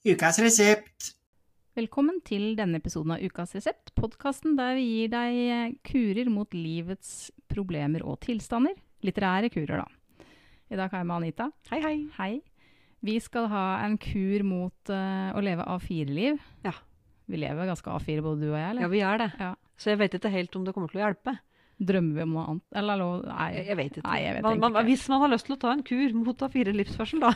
Ukas resept. Velkommen til denne episoden av Ukas resept, podkasten der vi gir deg eh, kurer mot livets problemer og tilstander. Litterære kurer, da. I dag har jeg med Anita. Hei, hei. Hei. Vi skal ha en kur mot uh, å leve A4-liv. Ja. Vi lever ganske A4, både du og jeg, eller? Ja, vi gjør det. Ja. Så jeg vet ikke helt om det kommer til å hjelpe. Drømmer vi om noe annet? Eller lov? Nei. Jeg, jeg vet ikke. Nei, jeg vet man, man, ikke. hvis man har lyst til å ta en kur mot A4-livsførsel, da,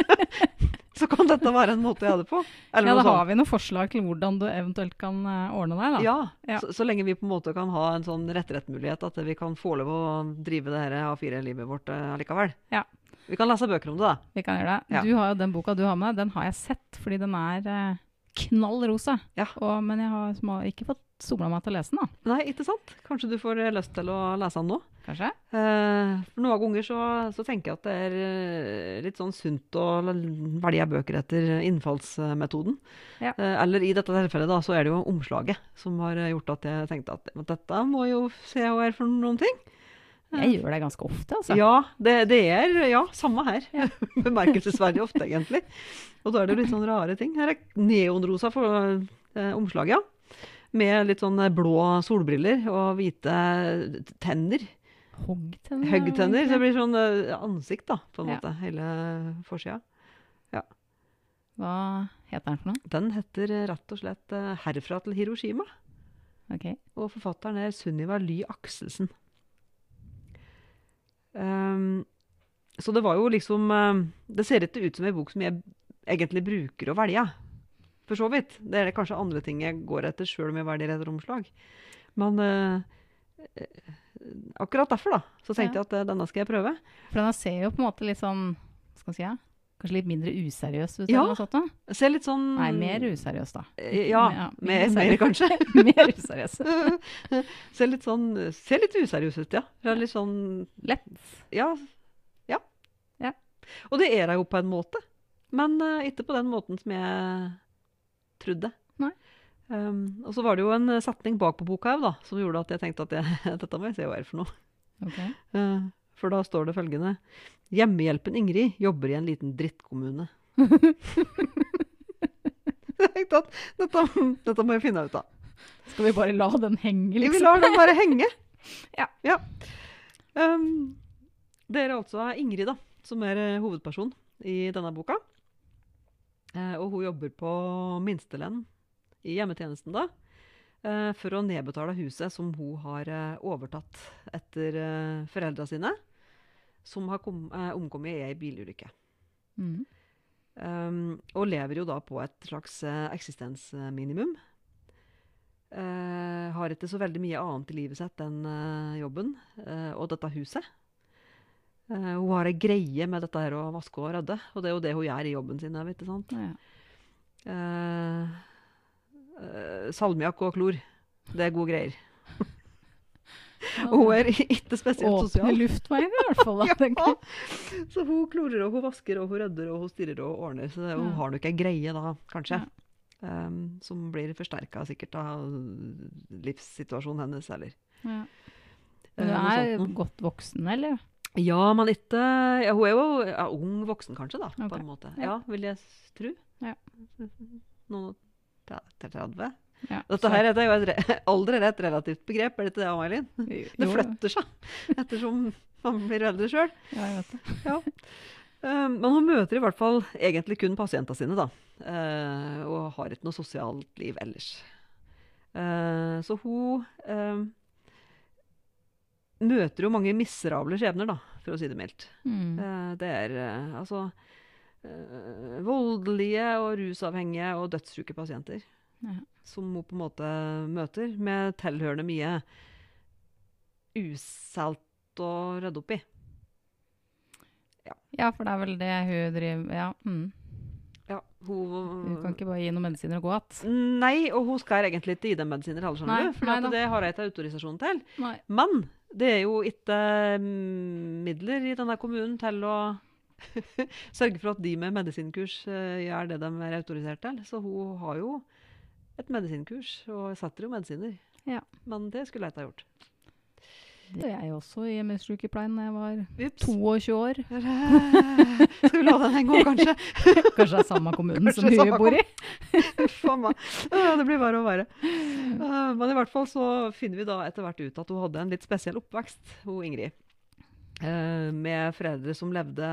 så kan dette være en måte gjøre det på. Eller Ja, da har vi noen forslag til hvordan du eventuelt kan eh, ordne deg, da. Ja, Ja. Så, så lenge vi på en måte kan ha en sånn mulighet at vi kan få lov å drive det her A4-livet vårt eh, allikevel. Ja. Vi kan lese bøker om det, da. Vi kan gjøre det. Du har jo Den boka du har med deg, den har jeg sett, fordi den er eh, knall rosa. Ja. Og, men jeg har små, ikke fått somla meg til å lese den, da. Nei, ikke sant? Kanskje du får eh, lyst til å lese den nå? Kanskje? Eh, for noen ganger så, så tenker jeg at det er eh, litt sånn sunt å velge bøker etter innfallsmetoden. Ja. Eh, eller i dette tilfellet da, så er det jo omslaget som har gjort at jeg tenkte at dette må jo se og for noen ting. Jeg gjør det ganske ofte, altså. Ja, det, det er ja, samme her. Ja. Bemerkelsesverdig ofte, egentlig. Og da er det litt sånn rare ting. Her er neonrosa for eh, omslaget, ja. Med litt sånn eh, blå solbriller og hvite tenner. Hoggtenner. Hoggtenner. Så det blir sånn eh, ansikt, da, på en Ja. måte. Hele forsida. Hva heter den for noe? Den heter eh, rett og slett 'Herfra til Hiroshima'. Ok. Og forfatteren er Sunniva Ly Akselsen. Ehm, så det var jo liksom eh, Det ser ikke ut som ei bok som jeg egentlig bruker å velge. For så vidt. Det er kanskje andre ting jeg går etter sjøl om jeg velger et omslag. Men eh, akkurat derfor, da, så tenkte jeg at eh, denne skal jeg prøve. For denne ser jo på en måte litt sånn Hva skal man si? Ja? Kanskje litt mindre useriøs ut? Ja. sånt, da? Ser litt sånn Nei, mer useriøs, da. Eh, Ja, Ja, mer, mer kanskje. mer useriøs. ser litt sånn Ser litt useriøs ut, ja. Det er litt sånn Lett. Ja. Ja. Ja. Og det er jeg jo på en måte. Men uh, ikke på den måten som jeg trodde. Nei. Um, og så var det jo en eh, setning bak på boka da, som gjorde at jeg tenkte at jeg, dette må jeg se hva er for noe. Ok. Uh, for da står det følgende Hjemmehjelpen Ingrid jobber i en liten drittkommune. dette, dette må jeg finne ut av. Skal vi bare la den henge, Vi liksom? lar den bare henge. Ja. Um, det er altså Ingrid da, som er eh, hovedperson i denne boka. Eh, og hun jobber på minstelønn i hjemmetjenesten da, eh, for å nedbetale huset som hun har eh, overtatt etter uh, foreldra sine, som har kom, eh, omkommet i ei bilulykke. Mm. Um, og lever jo da på et slags eh, eksistensminimum. Eh, har ikke så veldig mye annet i livet sitt enn eh, jobben eh, og dette huset. Eh, hun har ei greie med dette her å vaske og rydde, og det er jo det hun gjør i jobben sin. Vet du, sant? Ja. Salmiakk og klor, det er gode greier. Og hun er ikke spesielt Åpne sosial. luftveier, i hvert fall. Da, Ja. Så hun klorer og hun vasker og hun rydder og hun stirrer og ordner. Så hun Ja. har nok ei greie da, kanskje. Ja. Um, som blir forsterka sikkert av livssituasjonen hennes, eller Ja. eh, Men du er sånt godt voksen, eller? Ja, men ikke ja, Hun er jo ja, ung voksen, kanskje, da, okay. på en måte. Ja. Vil jeg tro. Ja. Noen og tre- til 30? Ja. Dette her er jo et alder er et relativt begrep, er det ikke det, Amailin? Det flytter seg ettersom man blir eldre sjøl. Ja, jeg vet det. Ja. Eh, men hun møter i hvert fall egentlig kun pasientene sine, da. Uh, og har ikke noe sosialt liv ellers. Uh, så hun eh, møter jo mange miserable skjebner, da, for å si det mildt. Mm. Uh, det er altså voldelige og rusavhengige og dødssyke pasienter Ja. som hun på en måte møter, med tilhørende mye uselt å rydde opp i. ja, for det er vel det hun driver Ja. Mm. Ja, hun, Hun kan ikke bare gi noen medisiner og gå igjen. Nei, og hun skal egentlig ikke gi dem medisiner heller, skjønner du. For det har jeg ikke autorisasjon til. Nei. Men det er jo ikke mm, midler i denne kommunen til å sørge for at de med medisinkurs eh, gjør det de er autorisert til. Så hun har jo et medisinkurs og setter jo medisiner. Ja. Men det skulle jeg ikke ha gjort. Det er jeg også i MS-sykepleien da jeg var Ups. 22 år. Skal vi la den henge òg, kanskje? Kanskje det er samme kommunen Kanskje som hun bor i. Uff a meg. Det blir verre og verre. Eh, Men i hvert fall så finner vi da etter hvert ut at hun hadde en litt spesiell oppvekst, hun Ingrid. Eh, Med foreldre som levde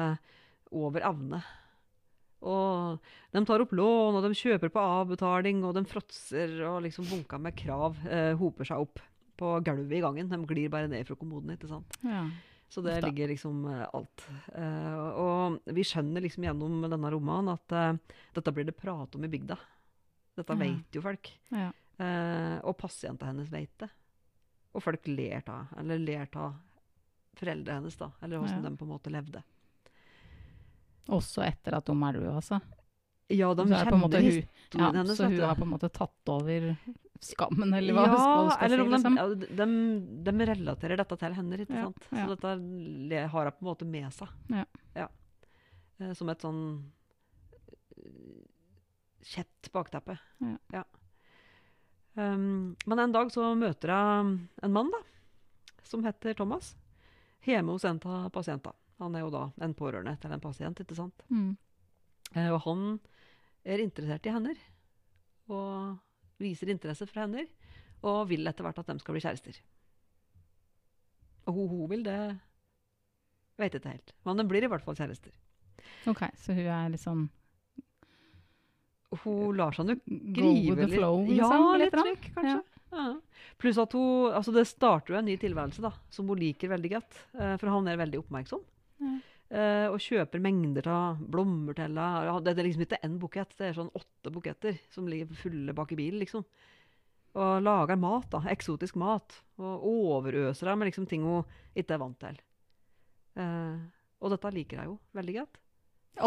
over evne. Og de tar opp lån, og de kjøper på avbetaling, og de fråtser, og liksom bunka med krav eh, hoper seg opp på gulvet i gangen. De glir bare ned fra kommoden, ikke sant. Ja. Så det ligger liksom eh, alt. Eh, og vi skjønner liksom gjennom denne romanen at eh, dette blir det prat om i bygda. Dette Ja. vet jo folk. Ja. Eh, og pasienta hennes vet det. Og folk ler av eller ler av foreldrene hennes, da. Eller åssen Ja. de på en måte levde. Også etter at hun er døde, altså. Ja, de er kjenner hun, historien ja, hennes. så hun har på en måte tatt over skammen, eller hva, ja, skal, skal eller si, om de, liksom. ja, de, de relaterer dette til henne, ikke Ja, sant? Så dette har hun på en måte med seg. Ja. Eh, som et sånn kjett bakteppe. Ja. Um, men en dag så møter jeg en mann, da, som heter Thomas, hjemme hos en av pasientene. Han er jo da en pårørende til en pasient, ikke sant? Mm. Eh, og han er interessert i hender, og viser interesse for hender, og vil etter hvert at de skal bli kjærester. Og hun, hun vil det Vet ikke helt. Men de blir i hvert fall kjærester. OK, så hun er litt sånn Hun lar seg nok go with grive the litt. flow, ja, liksom? litt trykk, kanskje. Ja. Pluss at hun Altså, det starter jo en ny tilværelse, da, som hun liker veldig godt. eh, for han er veldig oppmerksom. Ja. eh, og kjøper mengder av blomster til henne. Det er liksom ikke én bukett, det er sånn åtte buketter som ligger fulle bak i bilen, liksom. Og lager mat, da. Eksotisk mat. Og overøser henne med liksom ting hun ikke er vant til. Uh, og dette liker jeg jo veldig godt.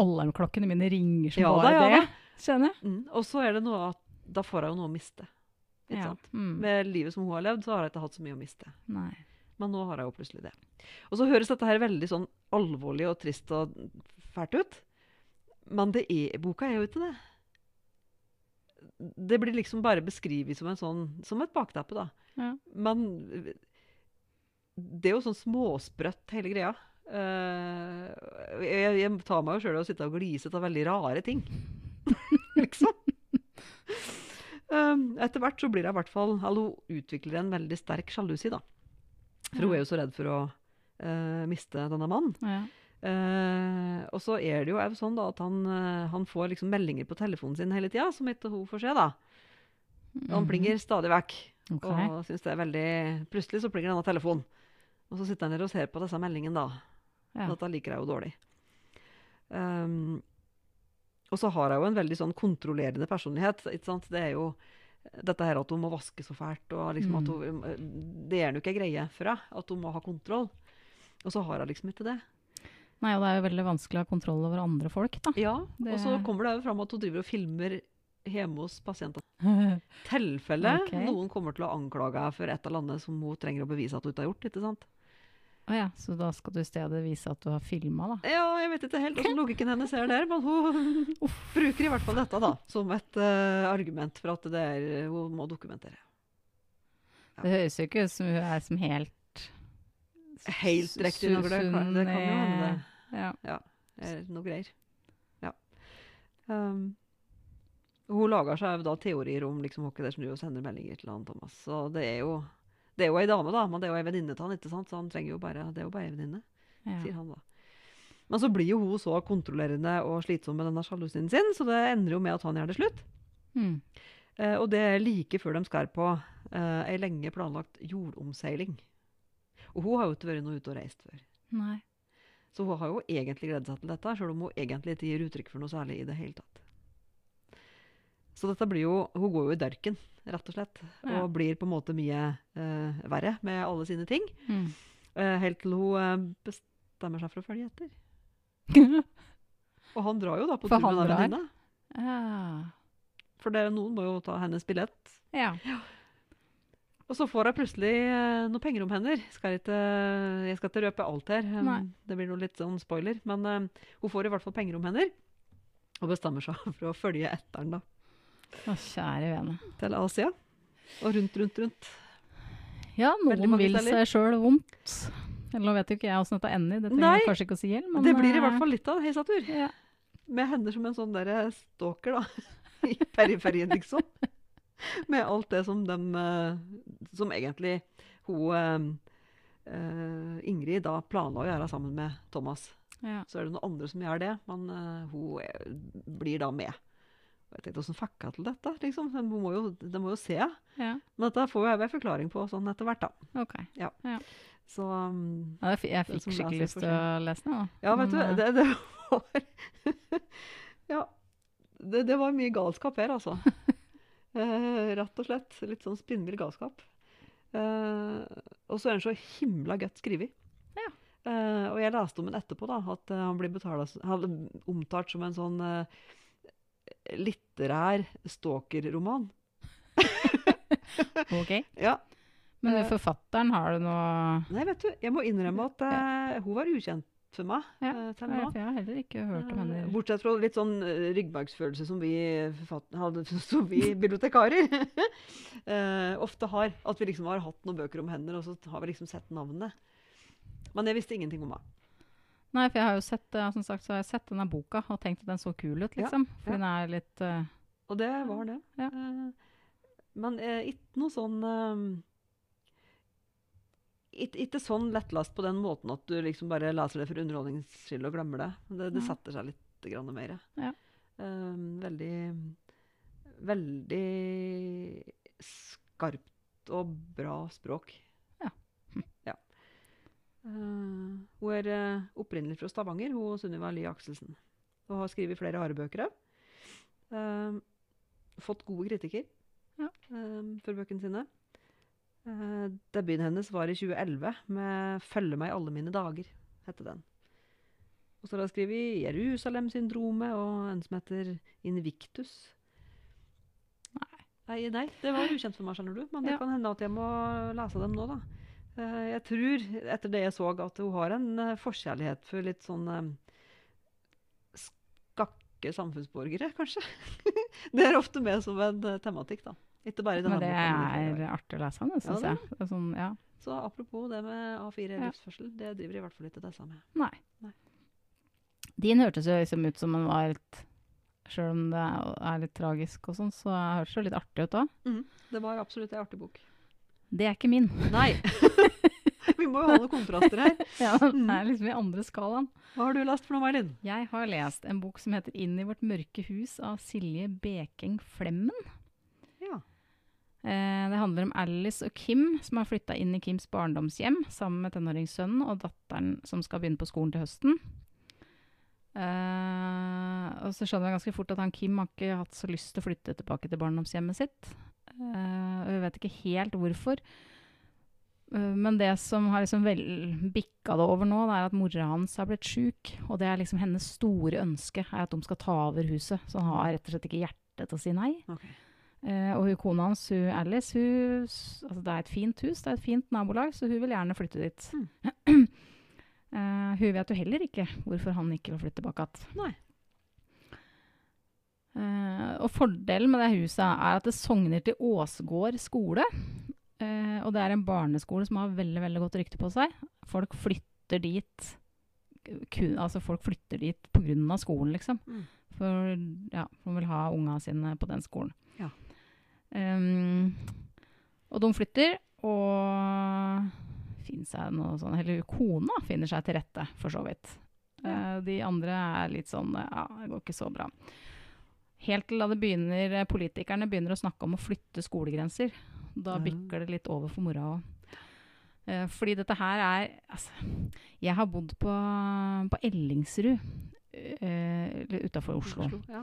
Alarmklokkene mine ringer som Ja da, ja det, kjenner jeg. Mm. Og så er det noe at da får hun jo noe å miste. Ja. sant? Mm. Med livet som hun har levd, så har jeg ikke hatt så mye å miste. Nei. Men nå har jeg jo plutselig det. Og så høres dette her veldig sånn alvorlig og trist og fælt ut. Men det er, boka er jo ikke det. Det blir liksom bare beskrevet som, sånn, som et bakteppe, da. Ja. Men det er jo sånn småsprøtt, hele greia. Uh, jeg, jeg tar meg jo sjøl og sitter og gliser av veldig rare ting. liksom. Um, etter hvert så blir jeg i hvert fall Eller hun utvikler en veldig sterk sjalusi, da. For hun er jo så redd for å eh, miste denne mannen. Ja. Eh, og så er det jo også sånn da at han, eh, han får liksom meldinger på telefonen sin hele tida, som ikke hun får se. da. Han Mhm. plinger stadig vekk. Okay. Og synes det er veldig Plutselig så plinger denne telefonen. Og så sitter han der og ser på disse meldingene, da. Ja. Dette liker jeg jo dårlig. Um, og så har jeg jo en veldig sånn kontrollerende personlighet. Ikke sant? Det er jo dette her at hun må vaske så fælt. og liksom at hun, Det er nå ikke greie for henne, at hun må ha kontroll. Og så har hun liksom ikke det. Nei, og det er jo veldig vanskelig å ha kontroll over andre folk, da. Ja, Det- Og så kommer det jo fram at hun driver og filmer hjemme hos pasientene. tilfelle okay. noen kommer til å anklage henne for et eller annet som hun trenger å bevise at hun ikke har gjort. ikke sant? Å ja, så da skal du i stedet vise at du har filma, da. Ja, jeg vet ikke helt hvordan logikken hennes er der, men hun bruker i hvert fall dette da, som et uh, argument for at det er, hun må dokumentere. Ja. Det høres jo ikke ut som hun er som helt Helt riktig noe, det kan, det kan jo hende det Ja. er noe greier. Ja. Um, hun lager seg da teorier om liksom, hvem det som driver og sender meldinger til han Thomas. Så det er jo det er jo ei dame, da, men det er jo ei venninne til han, ikke sant? så han trenger jo bare, det er jo bare ei venninne. ja. sier han da. Men så blir jo hun så kontrollerende og slitsom med denne sjalusien sin, så det ender jo med at han gjør det slutt. Mm. Eh, og det er like før de skal på eh, ei lenge planlagt jordomseiling. Og hun har jo ikke vært noe ute og reist før. Nei. Så hun har jo egentlig gledet seg til dette, selv om hun egentlig ikke gir uttrykk for noe særlig i det hele tatt. Så dette blir jo Hun går jo i dørken, rett og slett. Ja. Og blir på en måte mye uh, verre med alle sine ting. Mm. Uh, helt til hun uh, bestemmer seg for å følge etter. Og han drar jo da på tur med den venninna. ja. For det, noen må jo ta hennes billett. Ja. ja. Og så får hun plutselig noen noe penger om hender. Skal ikke, jeg skal ikke røpe alt her. um, Nei. det blir noe litt sånn spoiler. Men uh, hun får i hvert fall penger om hender. Og bestemmer seg for å følge etter den da, Å, kjære vene. til Asia. Og rundt, rundt, rundt. Ja, noen vil seg sjøl vondt. Eller nå vet jo ikke jeg åssen dette ender, det trenger Nei, jeg kanskje ikke å si helt. det blir i eh, hvert fall litt av en heisatur. ja. Med henne som en sånn derre stalker, da. I periferien, liksom. Med alt det som dem eh, Som egentlig hun eh, eh, Ingrid da planla å gjøre sammen med Thomas. ja. Så er det noen andre som gjør det, men hun er, blir da med. Og jeg tenkte, Åssen fikk hun til dette? liksom? De må jo, de må jo se. ja. Men dette får jeg en forklaring på sånn etter hvert, da. Ok. Så um, Ja, jeg fikk skikkelig lyst til å lese den. da. Ja, vet du, Men, det, det var Ja. Det, det var mye galskap her, altså. Eh, rett og slett. Litt sånn spinnvill galskap. Eh, og så er den så himla godt skrevet. Ja. Eh, og jeg leste om den etterpå, da, at han blir betalt, han omtalt som en sånn litterær stalkerroman. Ok. Ja. Men forfatteren, har du noe Nei, vet du, jeg må innrømme at eh, hun var ukjent for meg Ja, eh, til nå. jeg har heller ikke hørt om henne. Eh, Bortsett fra litt sånn eh, ryggmargsfølelse som vi, hadde, som vi bibliotekarer eh, ofte har. At vi liksom har hatt noen bøker om henne, og så har vi liksom sett navnet. Men jeg visste ingenting om henne. Nei, for jeg har jo sett, eh, som sagt, så har jeg sett denne boka og tenkt at den så kul ut, Ja, ja. For den er litt uh, Og det var det. Ja. Eh, men eh, ikke noe sånn eh, ikke, sånn lettlast på den måten at du liksom bare leser det for underholdningens skyld og glemmer det. Det, det setter seg litt grann mer. Ja. Um, veldig Veldig skarpt og bra språk. Ja. ja. Uh, hun er eh, opprinnelig fra Stavanger, hun Sunniva Lie Akselsen. Og har skrevet flere harebøker òg. Eh, fått gode kritikker Ja. eh, for bøkene sine. Uh, debuten hennes var i 2011 med 'Følge meg alle mine dager', hette den. Og så har hun skrevet 'Jerusalem-syndromet' og en som heter 'Invictus'. Nei, nei, det var ukjent for meg, skjønner du. Men det Ja. kan hende at jeg må lese dem nå, da. Eh, jeg tror, etter det jeg så, at hun har en eh, forkjærlighet for litt sånn skakke samfunnsborgere, kanskje. det er ofte med som en tematikk, da. Ikke bare Men det er artig å lese den, syns det er jeg. Det sånn, ja. Så apropos det med A4 Ja. livsførsel, det driver i hvert fall ikke disse med. Nei. Nei. Din hørtes jo liksom ut som den var litt Sjøl om det er litt tragisk og sånn, så hørtes det jo litt artig ut òg. Det var absolutt en artig bok. Det er ikke min. Nei! Vi må jo ha noen kontraster her. Ja, det Mm. er liksom i andre skalaen. Hva har du lest for noe, Marlin? Jeg har lest en bok som heter 'Inn i vårt mørke hus' av Silje Bekeng Flemmen. Eh, det handler om Alice og Kim som har flytta inn i Kims barndomshjem sammen med tenåringssønnen og datteren som skal begynne på skolen til høsten. Eh, og så skjønner jeg ganske fort at han Kim har ikke hatt så lyst til å flytte tilbake til barndomshjemmet sitt. Eh, og vi vet ikke helt hvorfor. Men det som har liksom bikka det over nå, det er at mora hans har blitt sjuk. Og det er liksom hennes store ønske, er at de skal ta over huset. Så han har rett og slett ikke hjerte til å si nei. Ok. Eh, og hun, kona hans, hun Alice, hun, altså det er et fint hus, det er et fint nabolag, så hun vil gjerne flytte dit. Eh, hun vet jo heller ikke hvorfor han ikke vil flytte tilbake igjen. Eh, og fordelen med det huset er at det sogner til Åsgård skole. Eh, og det er en barneskole som har veldig veldig godt rykte på seg. Folk flytter dit kun, altså folk flytter dit pga. skolen, liksom. Mm. For ja, man vil ha unga sine på den skolen. Ja. Ehm, og de flytter, og finner seg noe sånn Eller kona finner seg til rette, for så vidt. Eh, de andre er litt sånn Ja, det går ikke så bra. Helt til da det begynner, eh, politikerne begynner å snakke om å flytte skolegrenser. Da bikker det litt over for mora òg. Uh, fordi dette her er altså, Jeg har bodd på, på Ellingsrud uh, utafor Oslo. ja.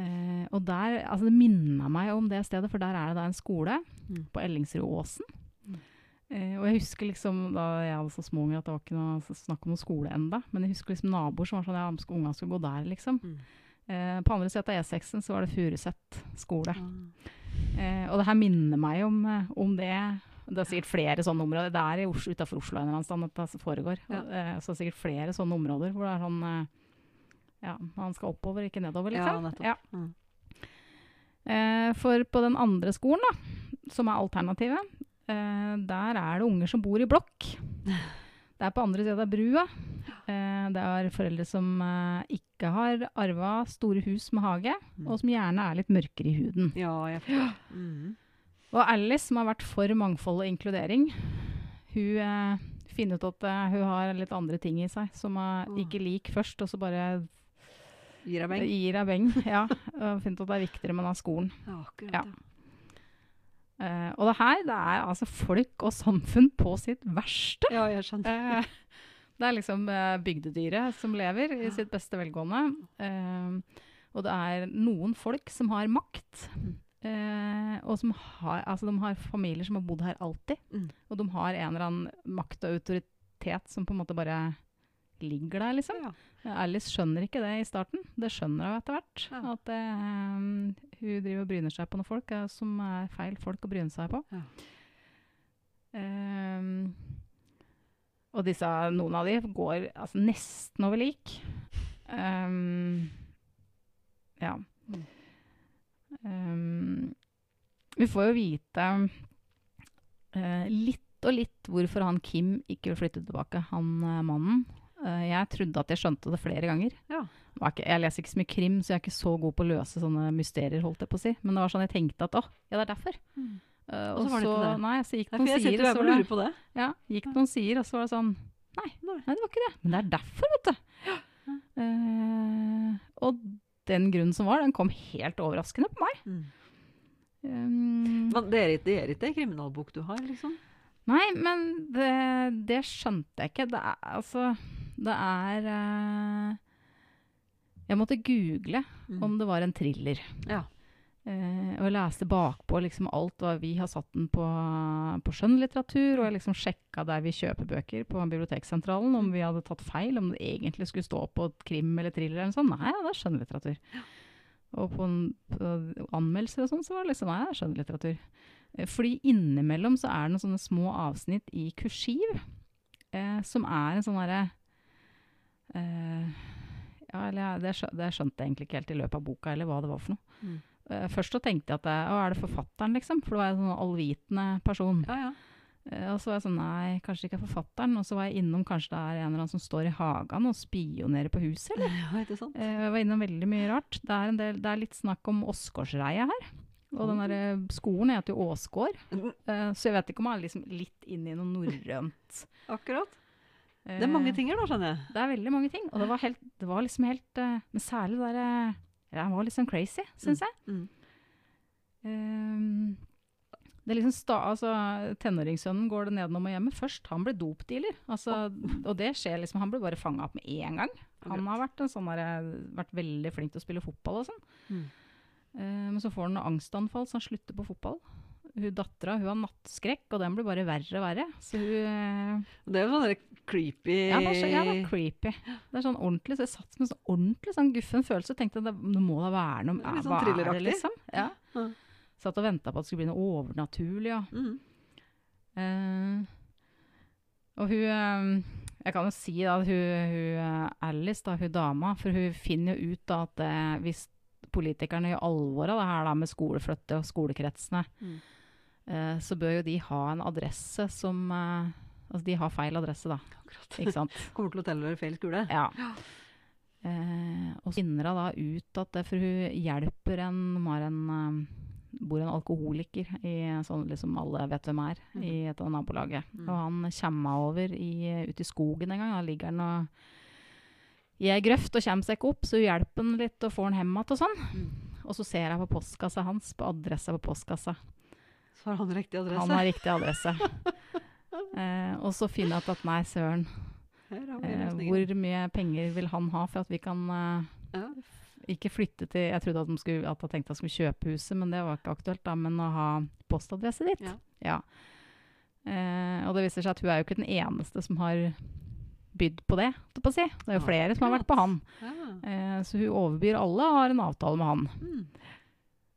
Eh, og der, altså det minner meg om det stedet, for der er det da en skole Mm. på Ellingsrudåsen. Mm. Eh, og jeg husker liksom da jeg hadde så små unger at det var ikke noe snakk om noen skole enda, men jeg husker liksom naboer som var sånn ja, ungene skulle gå der, liksom. Mm. Eh, på andre siden av E6-en så var det Furuset skole. Ah. Eh, og det her minner meg om, eh, om det. Det er sikkert flere sånne områder. Det er utafor Oslo, en eller annen sted at det foregår. Ja. Eh, så det er sikkert flere sånne områder hvor det er sånn Ja, man skal oppover, ikke nedover, Ja, liksom. nettopp. Ja. Mm. Eh, for på den andre skolen, da, som er alternativet, Eh, der er det unger som bor i blokk. Det er på andre sida av brua. Eh, det er foreldre som eh, ikke har arva store hus med hage, Mm. og som gjerne er litt mørkere i huden. Ja, jeg ja. Mm. Og Alice, som har vært for mangfold og inkludering, hun eh, finner ut at eh, hun har litt andre ting i seg som hun ikke liker først, og så bare Gir deg beng? gir henne beng. Ja, og at det er viktigere med den skolen. Ja, akkurat. Ja. Eh, og det her, det er altså folk og samfunn på sitt verste. ja, jeg skjønner. Eh, det er liksom uh, bygdedyret som lever i Ja. sitt beste velgående. Og det er noen folk som har makt. Mm. Og som har, altså de har familier som har bodd her alltid. Mm. Og de har en eller annen makt og autoritet som på en måte bare ligger der, liksom. Ja. Alice skjønner ikke det i starten. Det skjønner hun etter hvert. Ja. At eh, hun driver og bryner seg på noen folk eh, som er feil folk å bryne seg på. Ja. Um, og disse, noen av de går altså, nesten over lik. Um, ja. Ehm, vi får jo vite uh, litt og litt hvorfor han Kim ikke vil flytte tilbake, han uh, mannen. Eh, jeg trodde at jeg skjønte det flere ganger. Ja. Ikke, jeg leser ikke så mye krim, så jeg er ikke så god på å løse sånne mysterier. holdt jeg på å si. Men det var sånn jeg tenkte at å, ja, det er derfor. Mm. Uh, Og så var det ikke det. Nei, så gikk det noen sider, og så var det på det. ja, gikk noen sider, og så var det sånn Nei, Nei. det var ikke det. Men det er derfor, vet du. Eh, og den grunnen som var, den kom helt overraskende på meg. Mm. Um, Men det er, ikke- det er ikke kriminalbok du har, liksom? nei, men det, det skjønte jeg ikke. Det er altså Det er eh, Jeg måtte google Mm. om det var en thriller. Ja. Eh, og jeg leste bakpå liksom alt hva vi har satt den på, på skjønnlitteratur, og jeg liksom sjekka der vi kjøper bøker på Biblioteksentralen, om vi hadde tatt feil, om det egentlig skulle stå på et krim eller thriller eller sånn. Nei, ja, det er skjønnlitteratur. Og på, på anmeldelser og sånn, så var det liksom nei, det er skjønnlitteratur. Eh, Fordi innimellom så er det noen sånne små avsnitt i kursiv, eh, som er en sånn herre Ja, eller det, det skjønte jeg egentlig ikke helt i løpet av boka, eller hva det var for noe. Mm. Eh, Først så tenkte jeg at å, er det forfatteren, liksom? For det var en sånn allvitende person. Ja, ja. Eh, Og så var jeg sånn, nei, kanskje det ikke er forfatteren. Og så var jeg innom, kanskje det er en eller annen som står i hagen og spionerer på huset, eller? ja ikke sant? Eh, Jeg var innom veldig mye rart. Det er, en del, det er litt snakk om Åsgårdsreia her. Og den der eh, skolen heter jo Åsgård. Mm, Eh, Så jeg vet ikke om jeg er liksom litt inne i noe norrønt. Akkurat. Det er mange Eh, ting her, skjønner jeg. Det er veldig mange ting. Og det var, helt, det var liksom helt eh, Men særlig der derre ja, Han var litt sånn crazy, syns jeg. Mm. Um, det er liksom sta, altså, Tenåringssønnen går det nedenom og hjemme. Først han ble dopdealer. Altså, og det skjer liksom, Han ble bare fanga opp med én gang. Han har vært, en sånn der, vært veldig flink til å spille fotball og sånn. Mm. Eh, men så får han angstanfall, så han slutter på fotball. Hun Dattera har nattskrekk, og den blir bare verre og verre. Så hun eh, Det er jo sånn creepy ja, det er, så, ja, det er creepy. Det er sånn ordentlig, så jeg satt med sånn ordentlig sånn guffen følelse. Tenkte at det, det må da være noe er litt sånn er thrilleraktig. liksom? Ja. Ja. Satt og venta på at det skulle bli noe overnaturlig. Ja. Mm. Uh, og hun uh, Jeg kan jo si da at hun, hun Alice, da, hun dama, for hun finner jo ut da at hvis politikerne gjør alvor av det her da med skoleflytte og skolekretsene, Mm. Eh, så bør jo de ha en adresse som eh, Altså de har feil adresse, da. Akkurat. Ikke sant? Kommer til å tilhøre feil skole. Ja. Eh, og så finner hun da ut at det, for hun hjelper en har en eh, bor en alkoholiker i sånn liksom alle vet hvem er, i et av nabolaget. Mm. Og han kommer over i, ut i skogen en gang. Da ligger han og i ei grøft og kommer seg ikke opp, så hun hjelper han litt og får han hjem igjen og sånn. Mm. Og så ser jeg på postkassa hans, på adressa på postkassa. Så har han riktig adresse. Han har riktig adresse. eh, og så finner jeg ut at nei, søren. Eh, hvor mye penger vil han ha for at vi kan eh, Ja. ikke flytte til Jeg trodde at de skulle, at jeg tenkte at han skulle kjøpe huset, men det var ikke aktuelt. da, Men å ha postadresse ditt. Ja. Eh, og det viser seg at hun er jo ikke den eneste som har bydd på det. På si. Det er jo flere som har vært på han. Ja. Eh, så hun overbyr alle og har en avtale med han. Mm.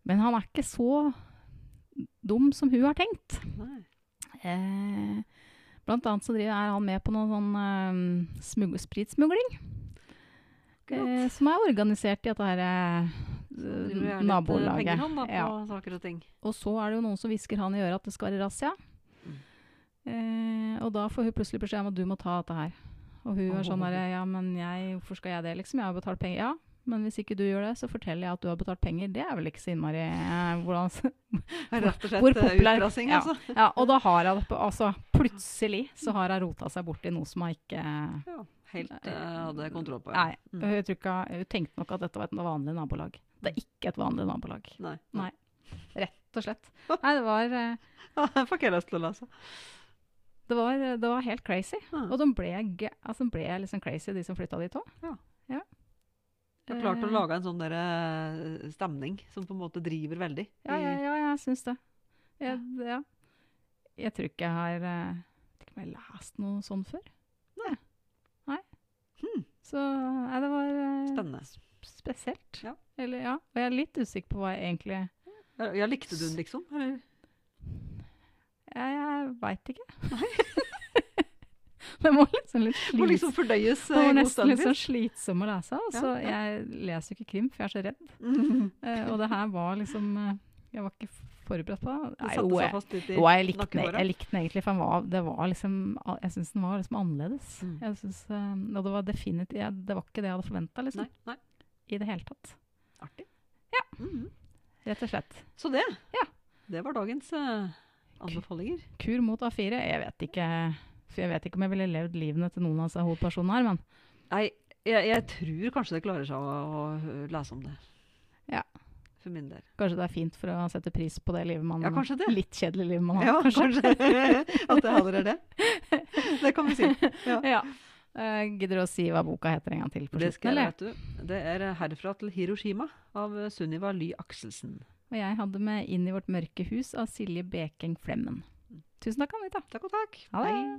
Men han er ikke så dum som hun har tenkt. Eh, blant annet så driver, er han med på noe sånn eh, smug spritsmugling. Eh, som er organisert i dette her eh, litt, eh, nabolaget. Han da Ja. saker og ting. Og så er det jo noen som hvisker han i øret at det skal være razzia. Mm. Eh, og da får hun plutselig beskjed om at du må ta dette her. Og hun er sånn derre ja, men jeg, hvorfor skal jeg det, liksom? Jeg har betalt penger. Ja, men hvis ikke du gjør det, så forteller jeg at du har betalt penger. Det er vel ikke så innmari eh, hvordan Rett og slett Hvor eh, populær- utplassing, altså. Ja, og da har jeg det Altså, plutselig så har hun rota seg borti noe som hun ikke Ja, helt uh, hadde kontroll på. Nei. Mm. Hun, tror ikke, hun tenkte nok at dette var et vanlig nabolag. Det er ikke et vanlig nabolag. Nei. Nei. Rett og slett. Nei, det var, eh, får ikke jeg lyst til å lese. det var, det var helt crazy. Ja. Og de ble, altså, de ble liksom crazy, de som flytta dit òg. Jeg har klart å lage en sånn der, eh, stemning som på en måte driver veldig. Ja, ja, ja, jeg syns det. Jeg, ja. jeg tror ikke jeg har eh, vet ikke jeg har lest noe sånn før. Nei. Nei. Hmm. Så nei, det var eh, Spennende. spesielt. Ja. Eller, ja. Og jeg er litt usikker på hva jeg egentlig Ja, likte du den, liksom? Eller? Jeg, jeg veit ikke. det var liksom litt Må liksom fordøyes det eh, var nesten litt sånn slitsom å lese. Altså, ja, Ja, Jeg leser jo ikke krim, for jeg er så redd. Mm. Uh, og det her var liksom eh, Jeg var ikke forberedt på det. Det Nei, jo, jeg, jo, jeg likte, den, jeg likte den egentlig, for var, det var liksom Jeg syns den var liksom annerledes. Mm. Jeg synes, uh, det var definitivt jeg, Det var ikke det jeg hadde forventa, liksom. Nei, nei. I det hele tatt. Artig. Ja. Mhm. Rett og slett. Så det. Ja. Det var dagens uh, anbefalinger. Kur mot A4. Jeg vet ikke for jeg vet ikke om jeg ville levd livene til noen av disse hovedpersonene her, men Nei, jeg, jeg tror kanskje det klarer seg å, å lese om det. Ja. For min del. kanskje det er fint for å sette pris på det livet man Ja, kanskje det. Litt kjedelige livet man har, Ja, kanskje. kanskje. At det hadde det. Det kan vi si. Ja. Ja. Uh, gidder du å si hva boka heter en gang til på Det skal jeg, vet du. Det er 'Herfra til Hiroshima' av Sunniva Ly Akselsen. Og jeg hadde med 'Inn i vårt mørke hus' av Silje Bekeng Flemmen. Tusen takk, Anita. Takk og takk. Ha det. Hei.